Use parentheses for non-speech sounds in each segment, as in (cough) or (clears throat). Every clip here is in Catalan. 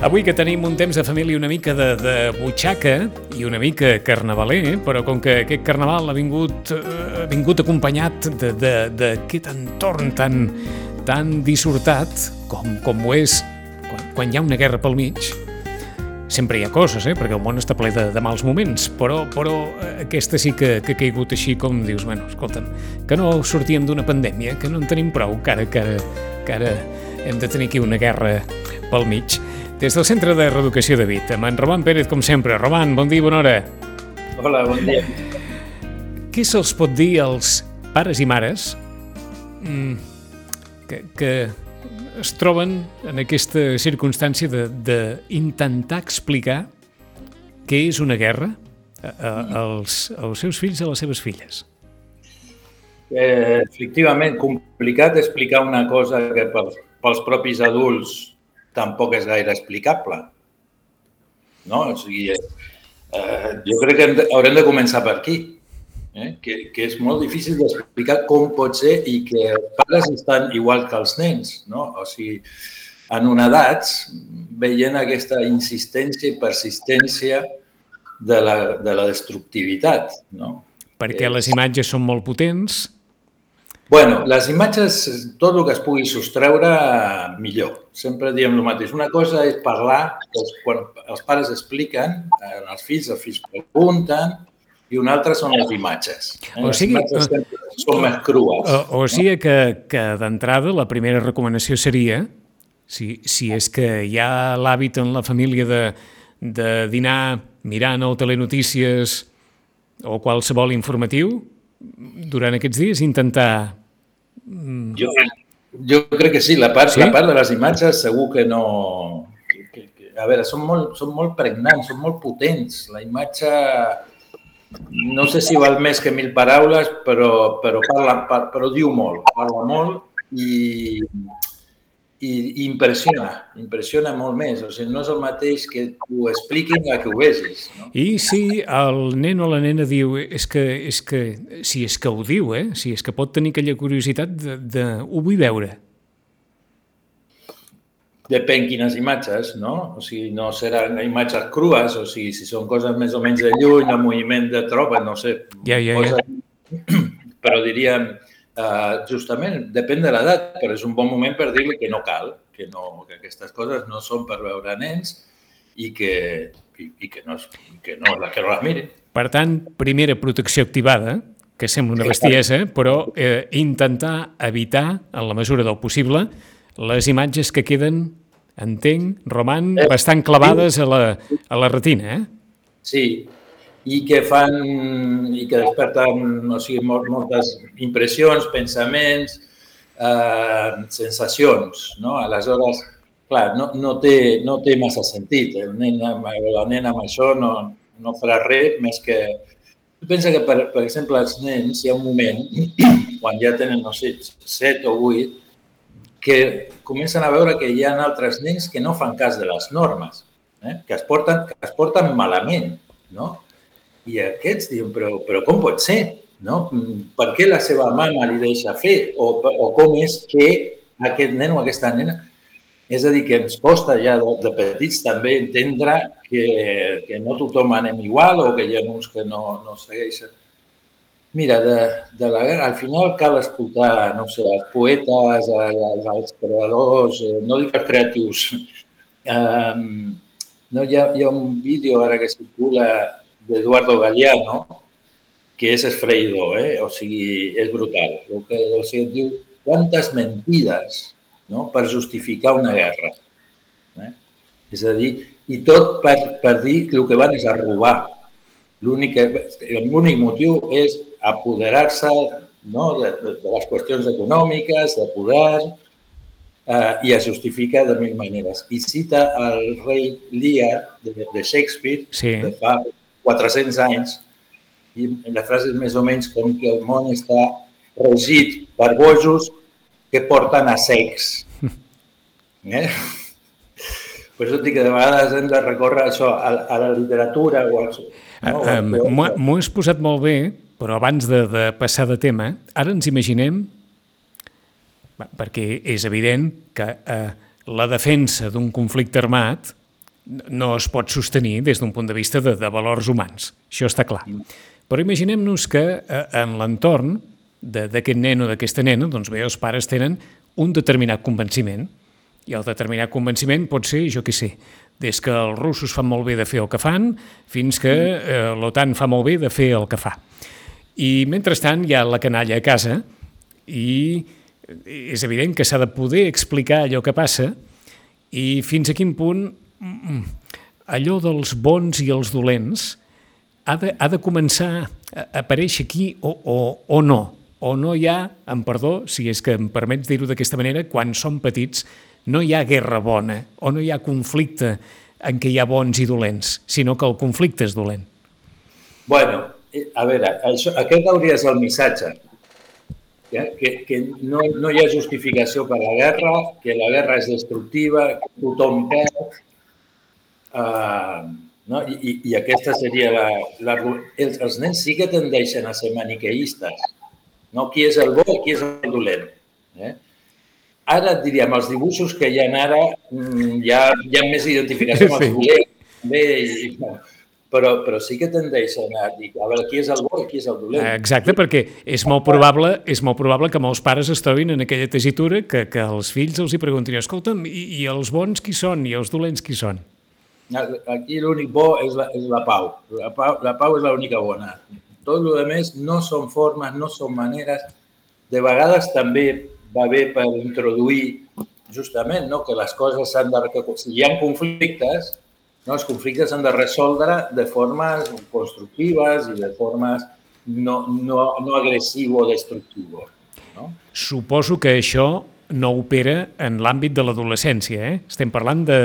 Avui que tenim un temps de família una mica de, de butxaca i una mica carnavaler, però com que aquest carnaval ha vingut, eh, ha vingut acompanyat d'aquest entorn tan, tan dissortat com, com ho és quan, quan hi ha una guerra pel mig, sempre hi ha coses, eh? perquè el món està ple de, de mals moments, però, però eh, aquesta sí que, que ha caigut així com dius, bueno, escolta'm, que no sortíem d'una pandèmia, que no en tenim prou, que ara, que ara, que ara hem de tenir aquí una guerra pel mig. Des del Centre de Reeducació de Vit, amb en Roman Pérez, com sempre. Roman, bon dia, bona hora. Hola, bon dia. Què se'ls pot dir als pares i mares mm, que, que es troben en aquesta circumstància d'intentar explicar què és una guerra a, a, als, als seus fills i a les seves filles? Eh, efectivament, complicat explicar una cosa que pels, pels propis adults tampoc és gaire explicable. No? O sigui, eh, jo crec que hem de, haurem de començar per aquí, eh? que, que és molt difícil d'explicar com pot ser i que els pares estan igual que els nens. No? O sigui, en una edat, veient aquesta insistència i persistència de la, de la destructivitat. No? Perquè les imatges són molt potents, bueno, les imatges, tot el que es pugui sostreure, millor. Sempre diem el mateix. Una cosa és parlar, doncs, quan els pares expliquen, els fills, els fills pregunten, i una altra són les imatges. Eh? O sigui, les imatges són més crues. O, o sigui que, que d'entrada la primera recomanació seria, si, si és que hi ha l'hàbit en la família de, de dinar mirant el telenotícies o qualsevol informatiu, durant aquests dies intentar Mm. Jo, jo crec que sí, la part, sí? la part de les imatges segur que no... Que, que, que, a veure, són molt, són molt pregnants, són molt potents. La imatge no sé si val més que mil paraules, però, però, parla, però diu molt, parla molt i, i impressiona, impressiona molt més. O sigui, no és el mateix que ho expliquin que ho vegis. No? I si el nen o la nena diu, és que, és que, si és que ho diu, eh? si és que pot tenir aquella curiositat de, de ho vull veure. Depèn quines imatges, no? O sigui, no seran imatges crues, o sigui, si són coses més o menys de lluny, el moviment de tropa, no sé. Ja, ja, ja. (clears throat) Però diríem, Uh, justament, depèn de l'edat, però és un bon moment per dir-li que no cal, que, no, que aquestes coses no són per veure nens i que, i, i que, no, que, no, que no les mirin. Per tant, primera protecció activada, que sembla una bestiesa, però eh, intentar evitar, en la mesura del possible, les imatges que queden, entenc, Roman, eh, bastant clavades a la, a la retina, eh? Sí, i que fan i que desperten o sigui, moltes impressions, pensaments, eh, sensacions. No? Aleshores, clar, no, no, té, no té massa sentit. El nen la nena amb això no, no farà res més que... Tu pensa que, per, per exemple, els nens, hi ha un moment, (clears throat) quan ja tenen, no sé, 7 o 8, que comencen a veure que hi ha altres nens que no fan cas de les normes, eh? que, es porten, que es porten malament, no? I aquests diuen, però, però com pot ser? No? Per què la seva mama li deixa fer? O, o com és que aquest nen o aquesta nena... És a dir, que ens costa ja de, de petits també entendre que, que no tothom anem igual o que hi ha uns que no, no segueixen. Mira, de, de la al final cal escoltar, no sé, els poetes, els, els creadors, eh, no dic els creatius. Um, no, hi, ha, hi ha un vídeo ara que circula d'Eduardo Galeano, que és esfreïdor, eh? o sigui, és brutal. El que o sigui, diu quantes mentides no? per justificar una guerra. Eh? És a dir, i tot per, per dir que el que van és a robar. L'únic motiu és apoderar-se no? de, de, de les qüestions econòmiques, de poder, eh, i es justifica de mil maneres. I cita el rei Lear de, de Shakespeare, sí. de fa 400 anys, i la frase és més o menys com que el món està regit per bojos que porten a secs. (laughs) Eh? Per això dic que de vegades hem de recórrer això a, a la literatura o al... No? Uh, uh, M'ho has posat molt bé, però abans de, de passar de tema, ara ens imaginem, perquè és evident que uh, la defensa d'un conflicte armat no es pot sostenir des d'un punt de vista de, de valors humans. Això està clar. Però imaginem-nos que eh, en l'entorn d'aquest nen o d'aquesta nena, doncs bé, els pares tenen un determinat convenciment. I el determinat convenciment pot ser, jo què sé, des que els russos fan molt bé de fer el que fan fins que eh, l'OTAN fa molt bé de fer el que fa. I mentrestant hi ha la canalla a casa i és evident que s'ha de poder explicar allò que passa i fins a quin punt allò dels bons i els dolents ha de, ha de començar a aparèixer aquí o, o, o no. O no hi ha, en perdó, si és que em permets dir-ho d'aquesta manera, quan som petits no hi ha guerra bona o no hi ha conflicte en què hi ha bons i dolents, sinó que el conflicte és dolent. Bueno, a veure, això, aquest hauria de ser el missatge. Ja? Que, que no, no hi ha justificació per la guerra, que la guerra és destructiva, que tothom perd. Uh, no? I, I aquesta seria la... la els, els nens sí que tendeixen a ser maniqueistes. No? Qui és el bo i qui és el dolent. Eh? Ara et diria, amb els dibuixos que hi ha ara, mm, hi ha, hi ha més identificació amb els dolents. Bé, i, però, però sí que tendeixen a dir a veure qui és el bo i qui és el dolent. Exacte, perquè és molt probable, és molt probable que molts pares es trobin en aquella tesitura que, que els fills els hi preguntin escolta'm, i, i els bons qui són i els dolents qui són? Aquí l'únic bo és la, és la pau. La pau, la pau és l'única bona. Tot el més no són formes, no són maneres. De vegades també va bé per introduir justament no, que les coses s'han de... Que si hi ha conflictes, no? Els conflictes s'han de resoldre de formes constructives i de formes no, no, no agressiu o destructiu. No? Suposo que això no opera en l'àmbit de l'adolescència, eh? Estem parlant de,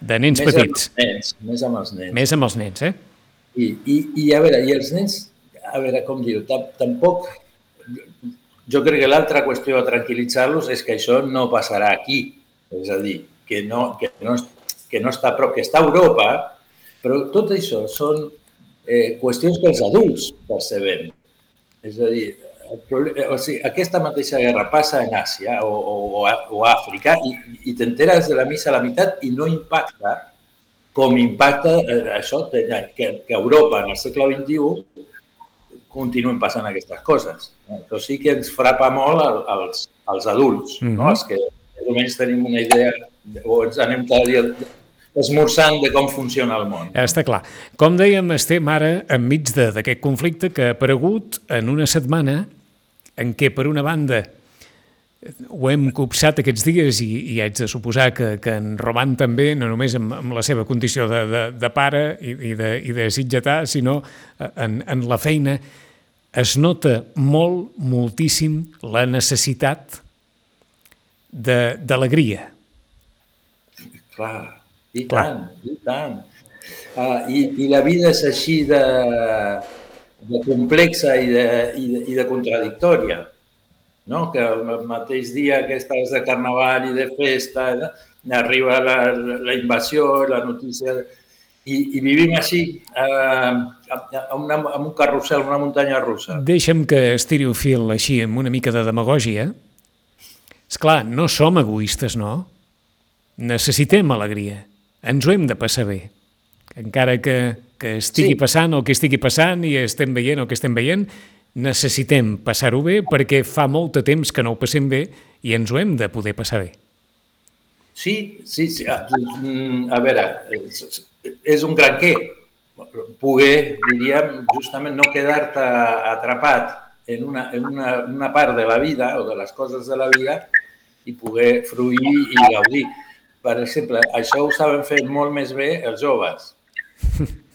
de nens més petits. Amb nens, més amb els nens. Més amb els nens, eh? I, i, i a veure, i els nens, a veure, com dir tampoc... Jo crec que l'altra qüestió a tranquil·litzar-los és que això no passarà aquí. És a dir, que no, que no, que no està prop, que està a Europa, però tot això són eh, qüestions que els adults percebem. És a dir, problema, o sigui, aquesta mateixa guerra passa en Àsia o, o, o Àfrica i, i t'enteres de la missa a la meitat i no impacta com impacta eh, això que, que Europa en el segle XXI continuen passant aquestes coses. Però sí que ens frapa molt als, als adults, mm -hmm. no? Mhm. els que almenys tenim una idea o ens anem cada dia esmorzant de com funciona el món. Està clar. Com dèiem, estem ara enmig d'aquest conflicte que ha aparegut en una setmana en què, per una banda, ho hem copsat aquests dies i, i haig de suposar que, que en Roman també, no només amb, amb la seva condició de, de, de pare i, i, de, i de sitgetar, sinó en, en la feina, es nota molt, moltíssim la necessitat d'alegria. Clar, i Clar. tant, i tant. Uh, i, I la vida és així de, de complexa i de, i de, i de contradictòria. No? Que el mateix dia que estàs de carnaval i de festa, arriba la, la invasió, la notícia... I, i vivim així, eh, amb, una, amb un carrusel, una muntanya russa. Deixa'm que estiri el fil així, amb una mica de demagògia. És clar, no som egoistes, no? Necessitem alegria ens ho hem de passar bé. Encara que, que estigui sí. passant el que estigui passant i estem veient el que estem veient, necessitem passar-ho bé perquè fa molt de temps que no ho passem bé i ens ho hem de poder passar bé. Sí, sí, sí. A, mm, a veure, és, és un gran què. Poder, diríem, justament no quedar-te atrapat en una, en una, una part de la vida o de les coses de la vida i poder fruir i gaudir per exemple, això ho saben fer molt més bé els joves. (laughs)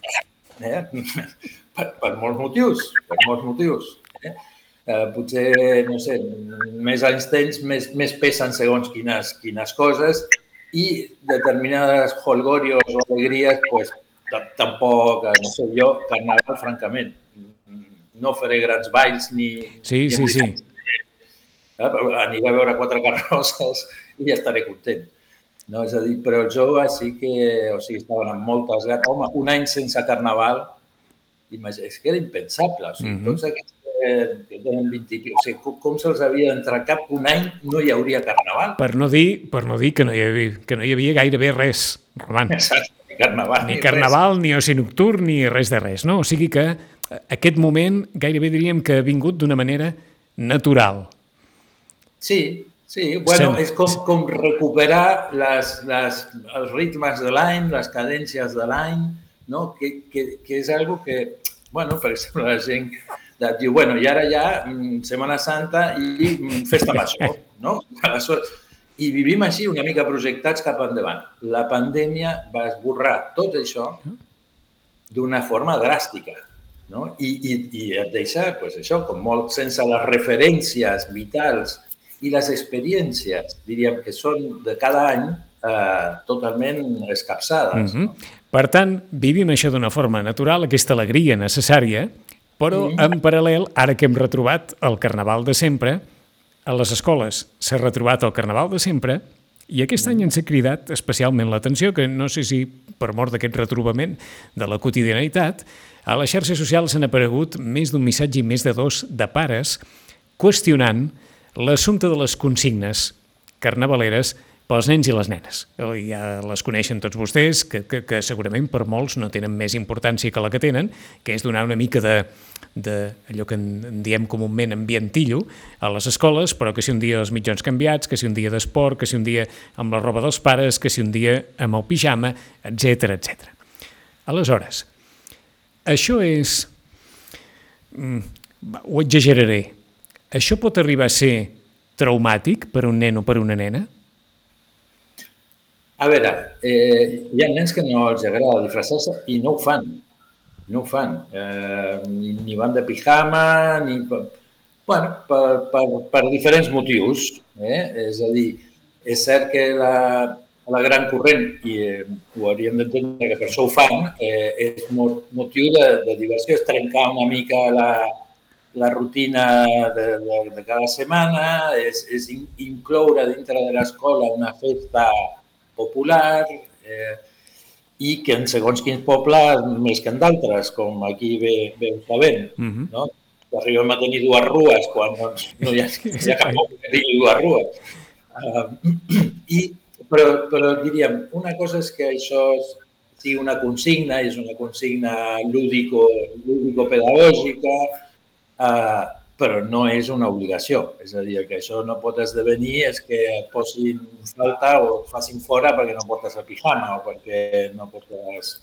Eh? (laughs) Per, per molts motius, per molts motius. Eh? Eh, potser, no sé, més anys tens, més, més pesen segons quines, quines coses i determinades holgorios o alegries, pues, tampoc, no sé, jo, carnaval, francament, no faré grans balls ni... Sí, ni sí, sí. Eh? Aniré a veure quatre carrosses i ja estaré content. No? És a dir, però els joves sí que, o sigui, estaven amb moltes ganes. Home, un any sense carnaval, és que era impensable. O sigui, mm -hmm. tots aquests que tenen 20 o sigui, com, com se'ls havia d'entrar cap un any no hi hauria carnaval. Per no dir, per no dir que, no hi havia, que no hi havia gairebé res, Roman. Exacte, carnaval. Ni, ni carnaval, res. ni oci nocturn, ni res de res, no? O sigui que aquest moment gairebé diríem que ha vingut d'una manera natural. Sí, sí. Bueno, Sem... és com, com recuperar les, les, els ritmes de l'any, les cadències de l'any, no? que, que, que és algo que, bueno, per exemple, la gent diu, bueno, i ara ja mm, Setmana Santa i mm, festa major, no? (laughs) I vivim així una mica projectats cap endavant. La pandèmia va esborrar tot això d'una forma dràstica. No? I, i, I et deixa, pues això, com molt sense les referències vitals i les experiències, diríem que són de cada any, eh, totalment escapçades. Mm -hmm. no? Per tant, vivim això d'una forma natural, aquesta alegria necessària, però mm -hmm. en paral·lel, ara que hem retrobat el carnaval de sempre, a les escoles s'ha retrobat el carnaval de sempre i aquest any ens ha cridat especialment l'atenció, que no sé si per mort d'aquest retrobament de la quotidianitat, a les xarxes socials han aparegut més d'un missatge i més de dos de pares qüestionant l'assumpte de les consignes carnavaleres pels nens i les nenes. Ja les coneixen tots vostès, que, que, que segurament per molts no tenen més importància que la que tenen, que és donar una mica de, de allò que en diem comúment ambientillo a les escoles, però que si un dia els mitjons canviats, que si un dia d'esport, que si un dia amb la roba dels pares, que si un dia amb el pijama, etc etc. Aleshores, això és... Mm, ho exageraré. Això pot arribar a ser traumàtic per un nen o per una nena? A veure, eh, hi ha nens que no els agrada disfressar-se i no ho fan. No ho fan. Eh, ni, ni van de pijama, ni... Bueno, per, per, per diferents motius. Eh? És a dir, és cert que la, la gran corrent, i eh, ho hauríem d'entendre que per això ho fan, eh, és motiu de, de diversió, és trencar una mica la, la rutina de, de, de cada setmana, és, és incloure dintre de l'escola una festa popular eh, i que en segons quins pobles més que en d'altres, com aquí ve, ve sabent, uh -huh. no? Arribem a tenir dues rues quan doncs, no hi ha, hi ha cap poble que tingui dues rues. Uh, (clears throat) i, però, però diríem, una cosa és que això sigui una consigna, és una consigna lúdico-pedagògica, lúdico uh, però no és una obligació. És a dir, que això no pot esdevenir és que et posin falta o et facin fora perquè no portes el pijama o perquè no portes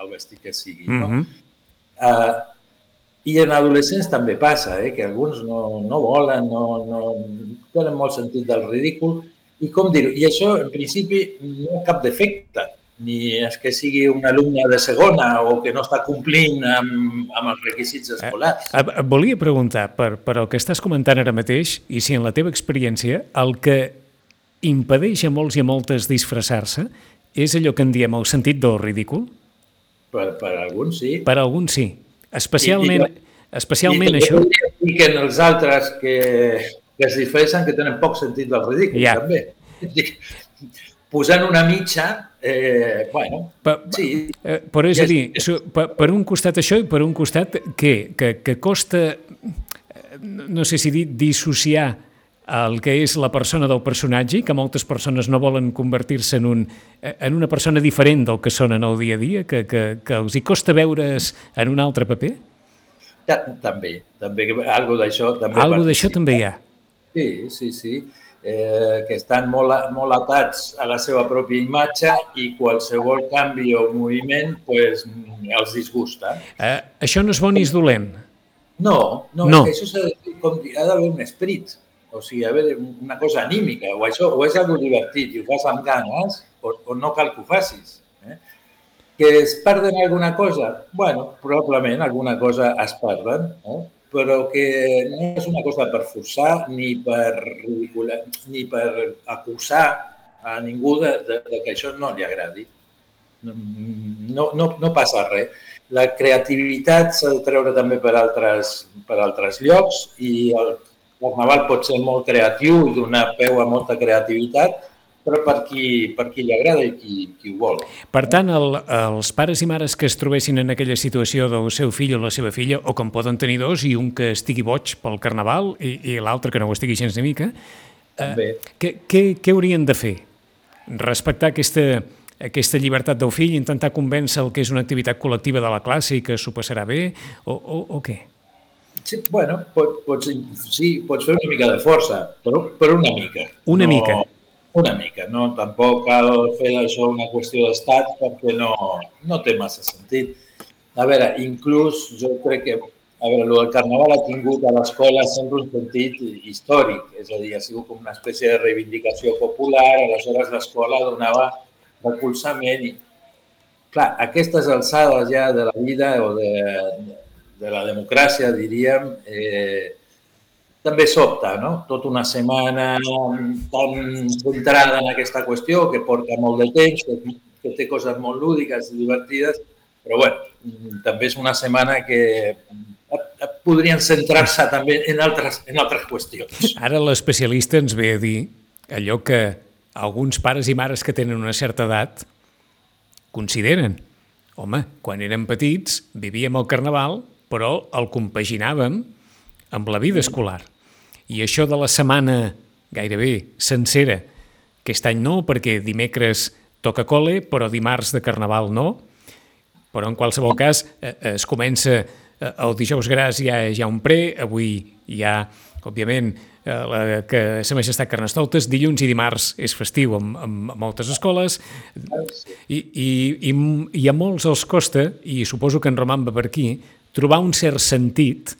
el vestit que sigui. No? Mm -hmm. uh, I en adolescents també passa, eh, que alguns no, no volen, no, no tenen molt sentit del ridícul. I com dir-ho? I això, en principi, no és cap defecte ni és que sigui un alumne de segona o que no està complint amb, amb els requisits eh, escolars. Eh, et volia preguntar, per, per el que estàs comentant ara mateix, i si en la teva experiència el que impedeix a molts i a moltes disfressar-se és allò que en diem el sentit del ridícul? Per, per alguns sí. Per alguns sí. Especialment, I, i, especialment i, això... I que en els altres que, que es disfressen que tenen poc sentit del ridícul, ja. també. (laughs) Posant una mitja Eh, bueno, pa, sí. Eh, però és a dir, per, per un costat això i per un costat què? Que, que costa, eh, no sé si dir, dissociar el que és la persona del personatge, que moltes persones no volen convertir-se en, un, eh, en una persona diferent del que són en el dia a dia, que, que, que els hi costa veure's en un altre paper? Ja, també, també, algo d'això també. Algo d'això també hi ha. Sí, sí, sí eh, que estan molt, molt atats a la seva pròpia imatge i qualsevol canvi o moviment pues, els disgusta. Eh, això no és bon ni és dolent? No, no, no. això ha d'haver un esperit, o sigui, haver una cosa anímica, o això o és algo divertit i ho fas amb ganes, o, o no cal que ho facis. Eh? Que es perden alguna cosa? bueno, probablement alguna cosa es perden, eh? Però que no és una cosa per forçar ni per ridicular, ni per acusar a ningú de, de, de que això no li agradi. No, no, no passa res. La creativitat s'ha de treure també per altres, per altres llocs i el carnaval pot ser molt creatiu i donar peu a molta creativitat, però per qui, per qui li agrada i qui, qui ho vol. Per tant, el, els pares i mares que es trobessin en aquella situació del seu fill o la seva filla, o com poden tenir dos, i un que estigui boig pel carnaval i, i l'altre que no ho estigui gens de mica, eh, què, què, què haurien de fer? Respectar aquesta, aquesta llibertat del fill, intentar convèncer el que és una activitat col·lectiva de la classe i que s'ho passarà bé, o, o, o què? Sí, bueno, pot, pots, sí, pots fer una mica de força, però, però una mica. Una no, mica. Una mica, no? Tampoc cal fer això una qüestió d'estat perquè no, no té massa sentit. A veure, inclús jo crec que a veure, el carnaval ha tingut a l'escola sempre un sentit històric, és a dir, ha sigut com una espècie de reivindicació popular, aleshores l'escola donava recolzament i, clar, aquestes alçades ja de la vida o de, de la democràcia, diríem, eh, també sobta, no? Tota una setmana tan centrada en aquesta qüestió, que porta molt de temps, que, que té coses molt lúdiques i divertides, però bueno, també és una setmana que podrien centrar-se també en altres, en altres qüestions. Ara l'especialista ens ve a dir allò que alguns pares i mares que tenen una certa edat consideren. Home, quan érem petits vivíem el carnaval, però el compaginàvem amb la vida escolar. I això de la setmana gairebé sencera, aquest any no, perquè dimecres toca col·le, però dimarts de carnaval no, però en qualsevol cas eh, es comença Eh, el dijous gras ja hi ha un pre, avui hi ha, òbviament, eh, la, que Sa Majestat Carnestoltes, dilluns i dimarts és festiu en, en moltes escoles. I, i, i, i a molts els costa, i suposo que en Roman va per aquí, trobar un cert sentit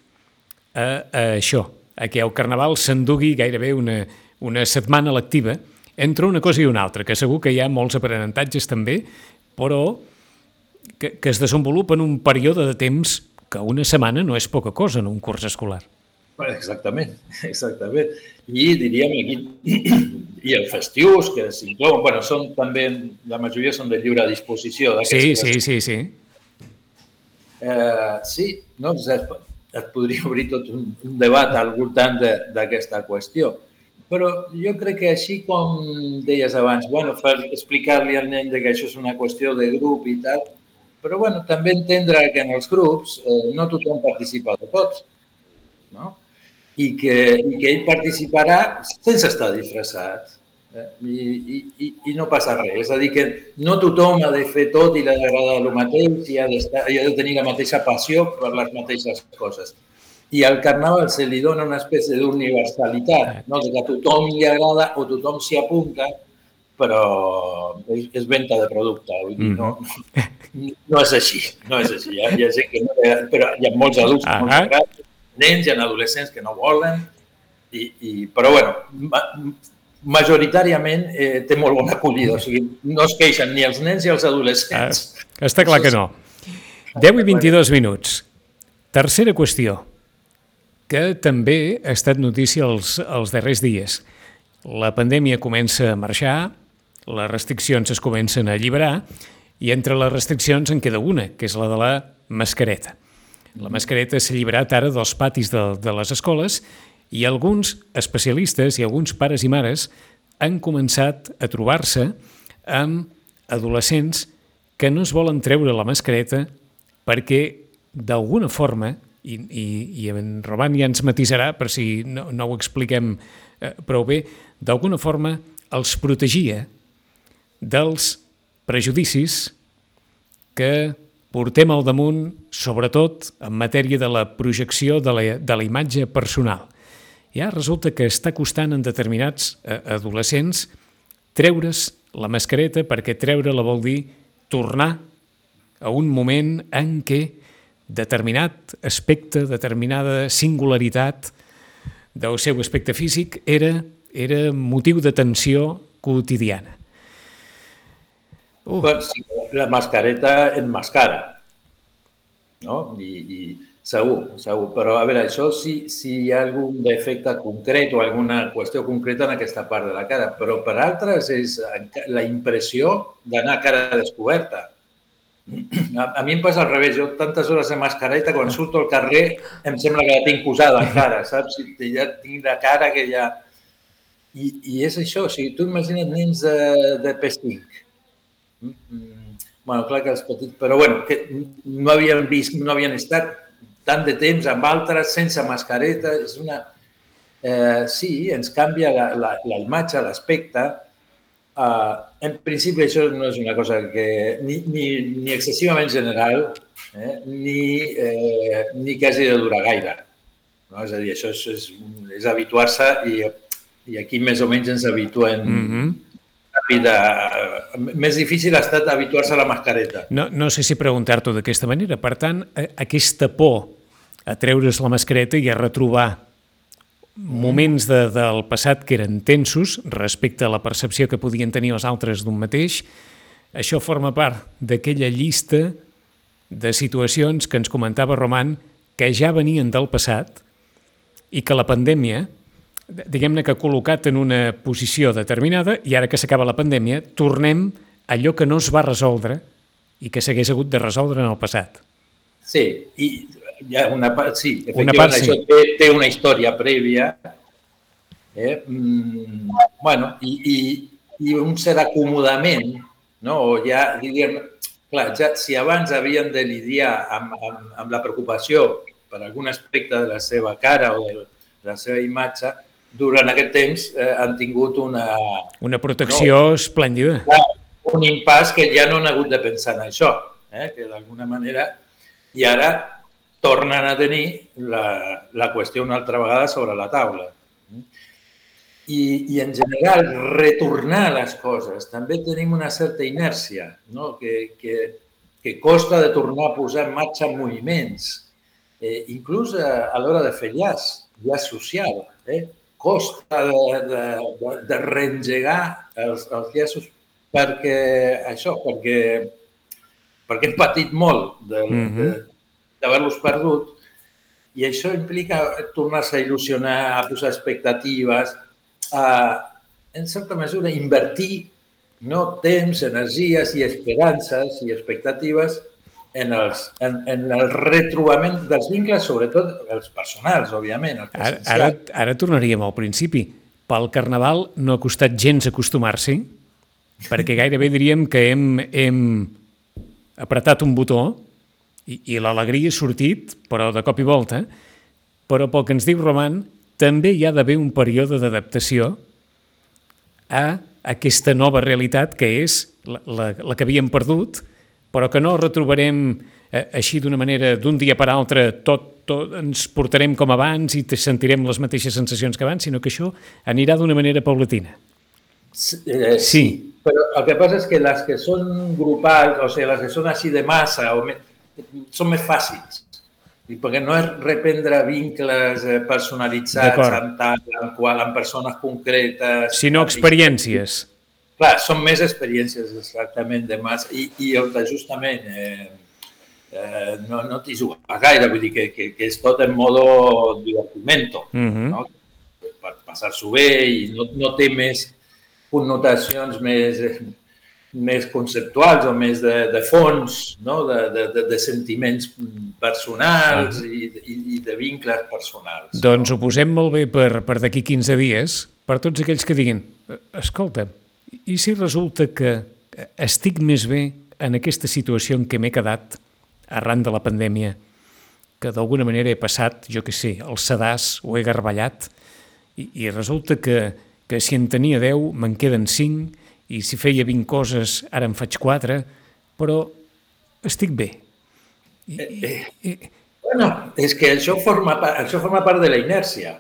a, a això, a que el Carnaval s'endugui gairebé una, una setmana lectiva entre una cosa i una altra, que segur que hi ha molts aprenentatges també, però que, que es desenvolupa en un període de temps que una setmana no és poca cosa en un curs escolar. Exactament, (laughs) exactament. I diríem aquí, (clears throat) i els festius que s'inclouen, bueno, són també, la majoria són de lliure disposició. Sí, sí, sí, sí. Eh, sí, no, et podria obrir tot un, un debat al voltant d'aquesta qüestió. Però jo crec que així com deies abans, bueno, explicar-li al nen que això és una qüestió de grup i tal, però bueno, també entendre que en els grups eh, no tothom participa de tots, no? I que, i que ell participarà sense estar disfressat. Eh? I, i, I no passa res. És a dir, que no tothom ha de fer tot i li ha d'agradar el mateix i ha, i ha de tenir la mateixa passió per les mateixes coses. I al carnaval se li dona una espècie d'universalitat, no? de que a tothom li agrada o tothom s'hi apunta, però és, és venda de producte. Vull dir, no, no és així, no és així. Hi ha, hi ha gent que no, però hi ha molts adults que no agrada, nens i adolescents que no volen, i, i, però bueno, majoritàriament eh, té molt bona acollida, o sigui, no es queixen ni els nens ni els adolescents. Ah, està clar que no. 10 i 22 minuts. Tercera qüestió, que també ha estat notícia els, els darrers dies. La pandèmia comença a marxar, les restriccions es comencen a alliberar i entre les restriccions en queda una, que és la de la mascareta. La mascareta s'ha alliberat ara dels patis de, de les escoles i alguns especialistes i alguns pares i mares han començat a trobar-se amb adolescents que no es volen treure la mascareta perquè d'alguna forma, i, i, i en Roman ja ens matisarà per si no, no ho expliquem eh, prou bé, d'alguna forma els protegia dels prejudicis que portem al damunt, sobretot en matèria de la projecció de la, de la imatge personal. Ja resulta que està costant en determinats eh, adolescents treure's la mascareta perquè treure-la vol dir tornar a un moment en què determinat aspecte, determinada singularitat del seu aspecte físic era, era motiu de tensió quotidiana. Uh. La mascareta enmascara, no? I, i segur, segur. Però, a veure, això si, si hi ha algun defecte concret o alguna qüestió concreta en aquesta part de la cara, però per altres és la impressió d'anar cara descoberta. A, a mi em passa al revés. Jo tantes hores de mascareta, quan surto al carrer, em sembla que la tinc posada encara, saps? Ja tinc la cara que ja... I, i és això, o sigui, tu imagina't nens de, de P5, Mm, bueno, clar que els petits, però bueno, que no havien vist, no havien estat tant de temps amb altres sense mascareta. És una... Eh, sí, ens canvia la, la, la imatge, l'aspecte, Uh, en principi, això no és una cosa que ni, ni, ni excessivament general eh, ni, eh, ni que hagi de durar gaire. No? És a dir, això és, és, és habituar-se i, i aquí més o menys ens habituem mm -hmm. Ràpida. Més difícil ha estat habituar-se a la mascareta. No, no sé si preguntar-t'ho d'aquesta manera. Per tant, aquesta por a treure's la mascareta i a retrobar moments de, del passat que eren tensos respecte a la percepció que podien tenir els altres d'un mateix, això forma part d'aquella llista de situacions que ens comentava Roman que ja venien del passat i que la pandèmia, diguem-ne que col·locat en una posició determinada i ara que s'acaba la pandèmia tornem a allò que no es va resoldre i que s'hagués hagut de resoldre en el passat. Sí, i hi ha una part, sí, efectivament, una part, sí. això té, té una història prèvia, eh? Mm, bueno, i, i, i un cert acomodament, no? o ja, diríem, clar, ja, si abans havien de lidiar amb, amb, amb la preocupació per algun aspecte de la seva cara o de la seva imatge, durant aquest temps eh, han tingut una... Una protecció no? esplèndida. Un impàs que ja no han hagut de pensar en això, eh? que d'alguna manera... I ara tornen a tenir la, la qüestió una altra vegada sobre la taula. I, I, en general, retornar les coses. També tenim una certa inèrcia, no? que, que, que costa de tornar a posar en marxa moviments, eh, inclús a, a l'hora de fer llaç, llaç social. Eh? Costa de, de, de, de reengegar els, els llaços perquè això, perquè, perquè hem patit molt de, mm -hmm. de, d'haver-los perdut i això implica tornar-se a il·lusionar, a posar expectatives, a, en certa mesura, invertir no, temps, energies i esperances i expectatives en, els, en, en el retrobament dels vincles, sobretot els personals, òbviament. Els ara, ara, ara tornaríem al principi. Pel Carnaval no ha costat gens acostumar-s'hi, perquè gairebé diríem que hem, hem apretat un botó i, i l'alegria ha sortit, però de cop i volta, però pel que ens diu Roman, també hi ha d'haver un període d'adaptació a aquesta nova realitat que és la, la, la que havíem perdut, però que no retrobarem eh, així d'una manera d'un dia per altre tot, tot ens portarem com abans i sentirem les mateixes sensacions que abans, sinó que això anirà d'una manera paulatina. Sí, eh, sí. però el que passa és que les que són grupals, o sigui, les que són així de massa, o més, són més fàcils. I perquè no és reprendre vincles eh, personalitzats amb, tal, amb qual, amb persones concretes... Sinó experiències. Clar, són més experiències exactament de massa i, i on justament eh, eh, no, no t'hi jugues gaire, vull dir que, que, que és tot en modo divertimento, uh -huh. no? per passar-s'ho bé i no, no té més connotacions més, més conceptuals o més de, de fons, no? de, de, de sentiments personals i, i, i de vincles personals. Doncs ho posem molt bé per, per d'aquí 15 dies, per tots aquells que diguin, escolta, i si resulta que estic més bé en aquesta situació en què m'he quedat arran de la pandèmia, que d'alguna manera he passat, jo que sé, el sedàs o he garballat, i, i resulta que, que si en tenia 10 me'n queden 5 i si feia 20 coses, ara en faig 4, però estic bé. I, eh, eh. Bueno, és que això forma, part, això forma part de la inèrcia.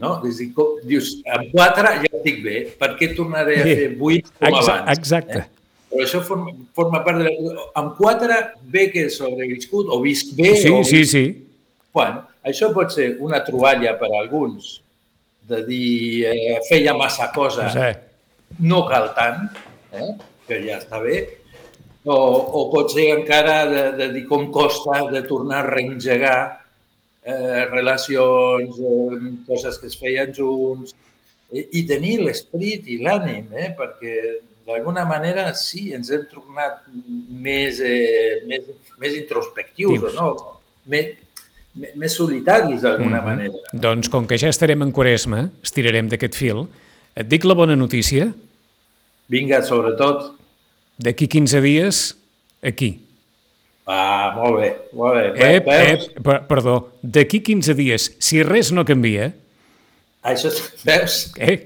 No? Dius, amb 4 ja estic bé, per què tornaré a fer 8 com abans? Exacte. Eh? Però això forma, forma part de la... Amb 4 bé que he sobreviscut, o visc bé... Sí, o visc... sí, sí. Bueno, això pot ser una troballa per a alguns, de dir eh, feia massa coses, sí no cal tant, eh? que ja està bé, o, o pot ser encara de, de dir com costa de tornar a reengegar eh, relacions, eh, coses que es feien junts, eh, i tenir l'esperit i l'ànim, eh? perquè d'alguna manera sí, ens hem tornat més, eh, més, més introspectius, o no? Més, més solitaris d'alguna mm -hmm. manera. Doncs com que ja estarem en Quaresma, estirarem d'aquest fil, et dic la bona notícia? Vinga, sobretot. D'aquí 15 dies, aquí. Ah, molt bé, molt bé. Ep, ep, perdó, d'aquí 15 dies, si res no canvia, Això, veus? Eh?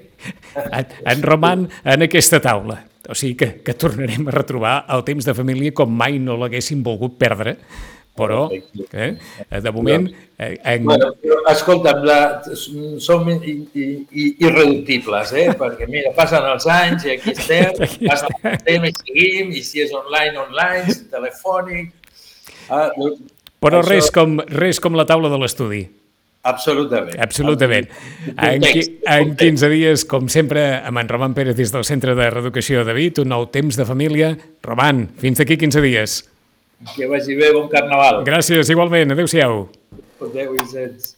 En, en Roman en aquesta taula. O sigui que, que tornarem a retrobar el temps de família com mai no l'haguéssim volgut perdre, però eh, de moment... Eh, en... Bueno, però, escolta'm, la, som i, i, i, irreductibles, eh? perquè mira, passen els anys i aquí estem, (laughs) estem i seguim, i si és online, online, si telefònic... Ah, però això... res, com, res com la taula de l'estudi. Absolutament. Absolutament. En, en 15 dies, com sempre, amb en Roman Pérez des del Centre de Reeducació de Vit, un nou temps de família. Roman, fins d'aquí 15 dies. Que vagi bé, bon carnaval. Gràcies, igualment. Adéu-siau. Adéu, Vicenç.